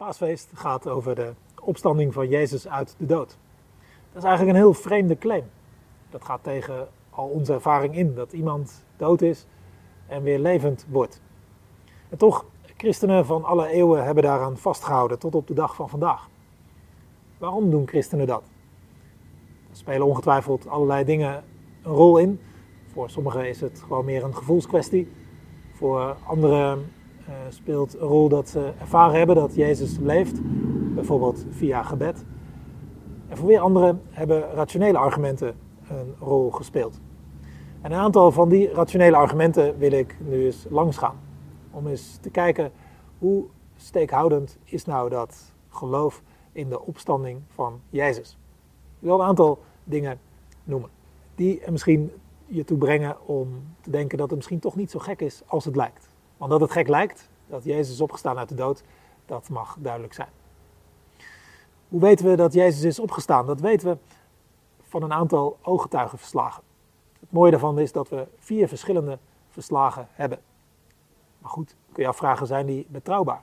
paasfeest gaat over de opstanding van Jezus uit de dood. Dat is eigenlijk een heel vreemde claim. Dat gaat tegen al onze ervaring in, dat iemand dood is en weer levend wordt. En toch, christenen van alle eeuwen hebben daaraan vastgehouden tot op de dag van vandaag. Waarom doen christenen dat? Er spelen ongetwijfeld allerlei dingen een rol in. Voor sommigen is het gewoon meer een gevoelskwestie. Voor anderen speelt een rol dat ze ervaren hebben dat Jezus leeft, bijvoorbeeld via gebed. En voor weer anderen hebben rationele argumenten een rol gespeeld. En een aantal van die rationele argumenten wil ik nu eens langsgaan. Om eens te kijken hoe steekhoudend is nou dat geloof in de opstanding van Jezus. Ik wil een aantal dingen noemen die misschien je toe brengen om te denken dat het misschien toch niet zo gek is als het lijkt. Want dat het gek lijkt, dat Jezus is opgestaan uit de dood, dat mag duidelijk zijn. Hoe weten we dat Jezus is opgestaan? Dat weten we van een aantal ooggetuigenverslagen. Het mooie daarvan is dat we vier verschillende verslagen hebben. Maar goed, kun je afvragen, zijn die betrouwbaar?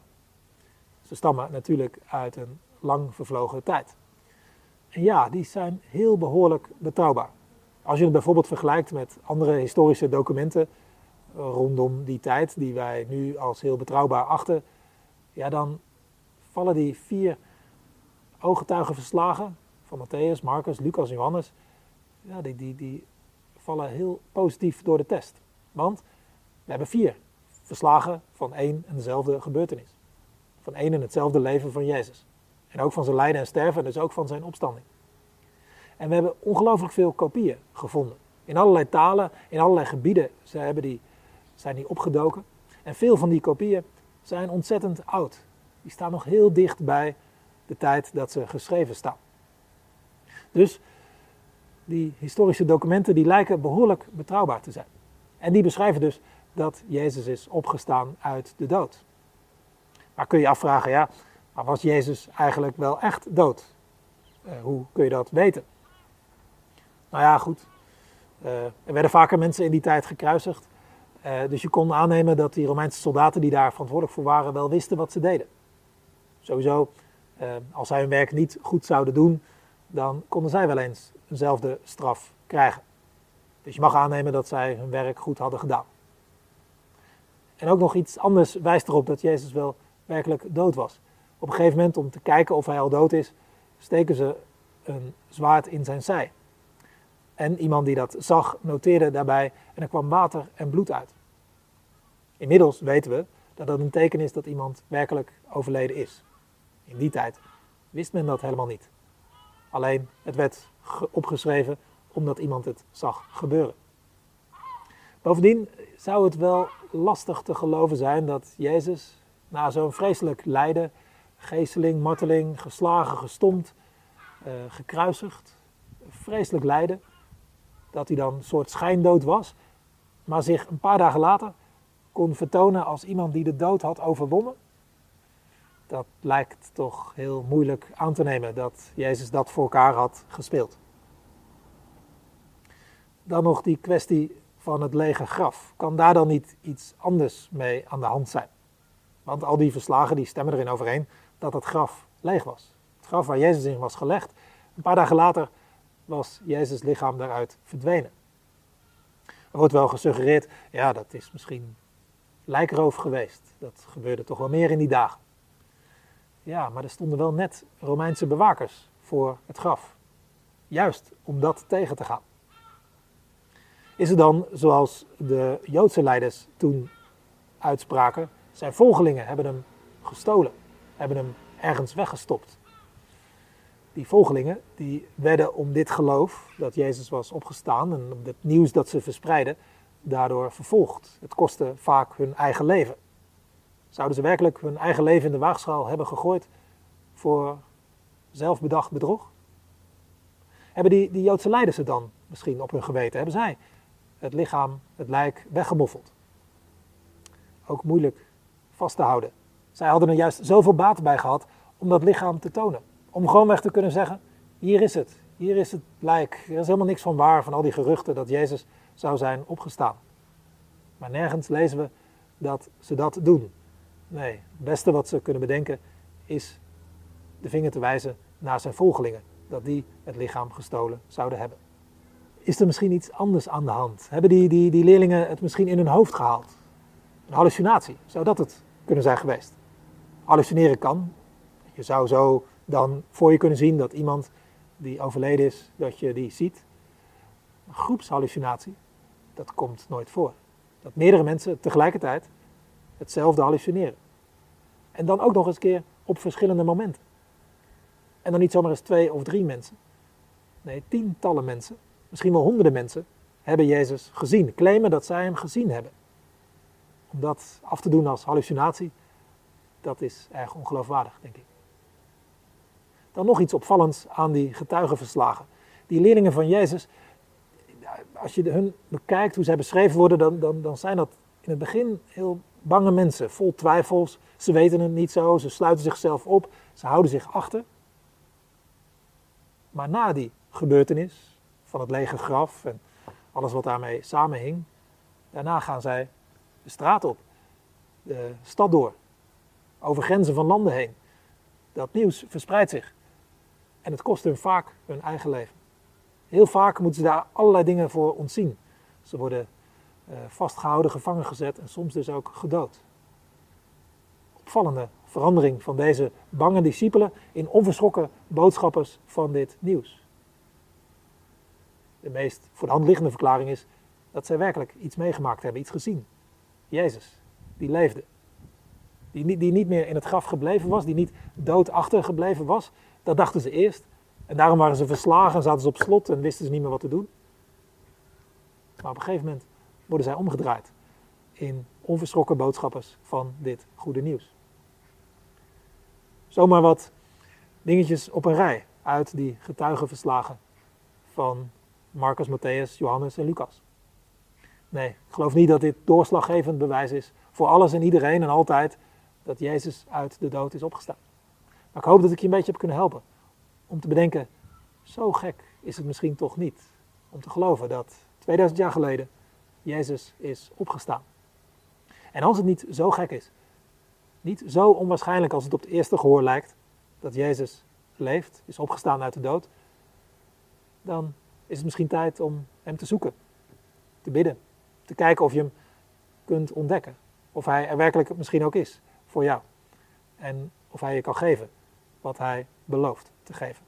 Ze stammen natuurlijk uit een lang vervlogen tijd. En ja, die zijn heel behoorlijk betrouwbaar. Als je het bijvoorbeeld vergelijkt met andere historische documenten rondom die tijd, die wij nu als heel betrouwbaar achten, ja, dan vallen die vier ooggetuigenverslagen van Matthäus, Marcus, Lucas en Johannes, ja, die, die, die vallen heel positief door de test. Want we hebben vier verslagen van één en dezelfde gebeurtenis. Van één en hetzelfde leven van Jezus. En ook van zijn lijden en sterven, dus ook van zijn opstanding. En we hebben ongelooflijk veel kopieën gevonden. In allerlei talen, in allerlei gebieden ze hebben die, zijn die opgedoken. En veel van die kopieën zijn ontzettend oud. Die staan nog heel dicht bij de tijd dat ze geschreven staan. Dus die historische documenten die lijken behoorlijk betrouwbaar te zijn. En die beschrijven dus dat Jezus is opgestaan uit de dood. Maar kun je afvragen, ja, maar was Jezus eigenlijk wel echt dood? Uh, hoe kun je dat weten? Nou ja, goed. Uh, er werden vaker mensen in die tijd gekruisigd. Uh, dus je kon aannemen dat die Romeinse soldaten die daar verantwoordelijk voor waren wel wisten wat ze deden. Sowieso, als zij hun werk niet goed zouden doen, dan konden zij wel eens eenzelfde straf krijgen. Dus je mag aannemen dat zij hun werk goed hadden gedaan. En ook nog iets anders wijst erop dat Jezus wel werkelijk dood was. Op een gegeven moment, om te kijken of hij al dood is, steken ze een zwaard in zijn zij. En iemand die dat zag, noteerde daarbij en er kwam water en bloed uit. Inmiddels weten we dat dat een teken is dat iemand werkelijk overleden is. In die tijd wist men dat helemaal niet. Alleen het werd opgeschreven omdat iemand het zag gebeuren. Bovendien zou het wel lastig te geloven zijn dat Jezus na zo'n vreselijk lijden, geesteling, marteling, geslagen, gestompt, uh, gekruisigd, vreselijk lijden, dat hij dan een soort schijndood was, maar zich een paar dagen later kon vertonen als iemand die de dood had overwonnen dat lijkt toch heel moeilijk aan te nemen dat Jezus dat voor elkaar had gespeeld. Dan nog die kwestie van het lege graf. Kan daar dan niet iets anders mee aan de hand zijn? Want al die verslagen die stemmen erin overeen dat het graf leeg was. Het graf waar Jezus in was gelegd. Een paar dagen later was Jezus lichaam daaruit verdwenen. Er wordt wel gesuggereerd, ja dat is misschien lijkroof geweest. Dat gebeurde toch wel meer in die dagen. Ja, maar er stonden wel net Romeinse bewakers voor het graf. Juist om dat tegen te gaan. Is het dan zoals de Joodse leiders toen uitspraken, zijn volgelingen hebben hem gestolen, hebben hem ergens weggestopt. Die volgelingen die werden om dit geloof dat Jezus was opgestaan en het nieuws dat ze verspreidden, daardoor vervolgd. Het kostte vaak hun eigen leven. Zouden ze werkelijk hun eigen leven in de waagschaal hebben gegooid voor zelfbedacht bedrog? Hebben die, die Joodse leiders het dan misschien op hun geweten? Hebben zij het lichaam, het lijk weggemoffeld? Ook moeilijk vast te houden. Zij hadden er juist zoveel baat bij gehad om dat lichaam te tonen. Om gewoon weg te kunnen zeggen, hier is het, hier is het lijk. Er is helemaal niks van waar van al die geruchten dat Jezus zou zijn opgestaan. Maar nergens lezen we dat ze dat doen. Nee, het beste wat ze kunnen bedenken is de vinger te wijzen naar zijn volgelingen, dat die het lichaam gestolen zouden hebben. Is er misschien iets anders aan de hand? Hebben die, die, die leerlingen het misschien in hun hoofd gehaald? Een hallucinatie, zou dat het kunnen zijn geweest? Hallucineren kan. Je zou zo dan voor je kunnen zien dat iemand die overleden is, dat je die ziet. Een groepshallucinatie, dat komt nooit voor. Dat meerdere mensen tegelijkertijd hetzelfde hallucineren. En dan ook nog eens keer op verschillende momenten. En dan niet zomaar eens twee of drie mensen. Nee, tientallen mensen, misschien wel honderden mensen, hebben Jezus gezien. Claimen dat zij hem gezien hebben. Om dat af te doen als hallucinatie, dat is erg ongeloofwaardig, denk ik. Dan nog iets opvallends aan die getuigenverslagen. Die leerlingen van Jezus, als je hun bekijkt hoe zij beschreven worden, dan, dan, dan zijn dat in het begin heel bange mensen, vol twijfels. Ze weten het niet zo, ze sluiten zichzelf op, ze houden zich achter. Maar na die gebeurtenis van het lege graf en alles wat daarmee samenhing, daarna gaan zij de straat op, de stad door, over grenzen van landen heen. Dat nieuws verspreidt zich en het kost hun vaak hun eigen leven. Heel vaak moeten ze daar allerlei dingen voor ontzien. Ze worden eh, vastgehouden, gevangen gezet en soms dus ook gedood. Opvallende verandering van deze bange discipelen in onverschrokken boodschappers van dit nieuws. De meest voor de hand liggende verklaring is dat zij werkelijk iets meegemaakt hebben, iets gezien. Jezus, die leefde. Die die niet meer in het graf gebleven was, die niet dood achtergebleven was. Dat dachten ze eerst. En daarom waren ze verslagen, zaten ze op slot en wisten ze niet meer wat te doen. Maar op een gegeven moment worden zij omgedraaid in onverschrokken boodschappers van dit goede nieuws. Zomaar wat dingetjes op een rij uit die getuigenverslagen van Marcus, Matthäus, Johannes en Lucas. Nee, ik geloof niet dat dit doorslaggevend bewijs is voor alles en iedereen en altijd dat Jezus uit de dood is opgestaan. Maar ik hoop dat ik je een beetje heb kunnen helpen om te bedenken, zo gek is het misschien toch niet om te geloven dat 2000 jaar geleden Jezus is opgestaan. En als het niet zo gek is, niet zo onwaarschijnlijk als het op het eerste gehoor lijkt, dat Jezus leeft, is opgestaan uit de dood, dan is het misschien tijd om Hem te zoeken, te bidden, te kijken of je Hem kunt ontdekken. Of Hij er werkelijk misschien ook is voor jou. En of Hij je kan geven wat Hij belooft te geven.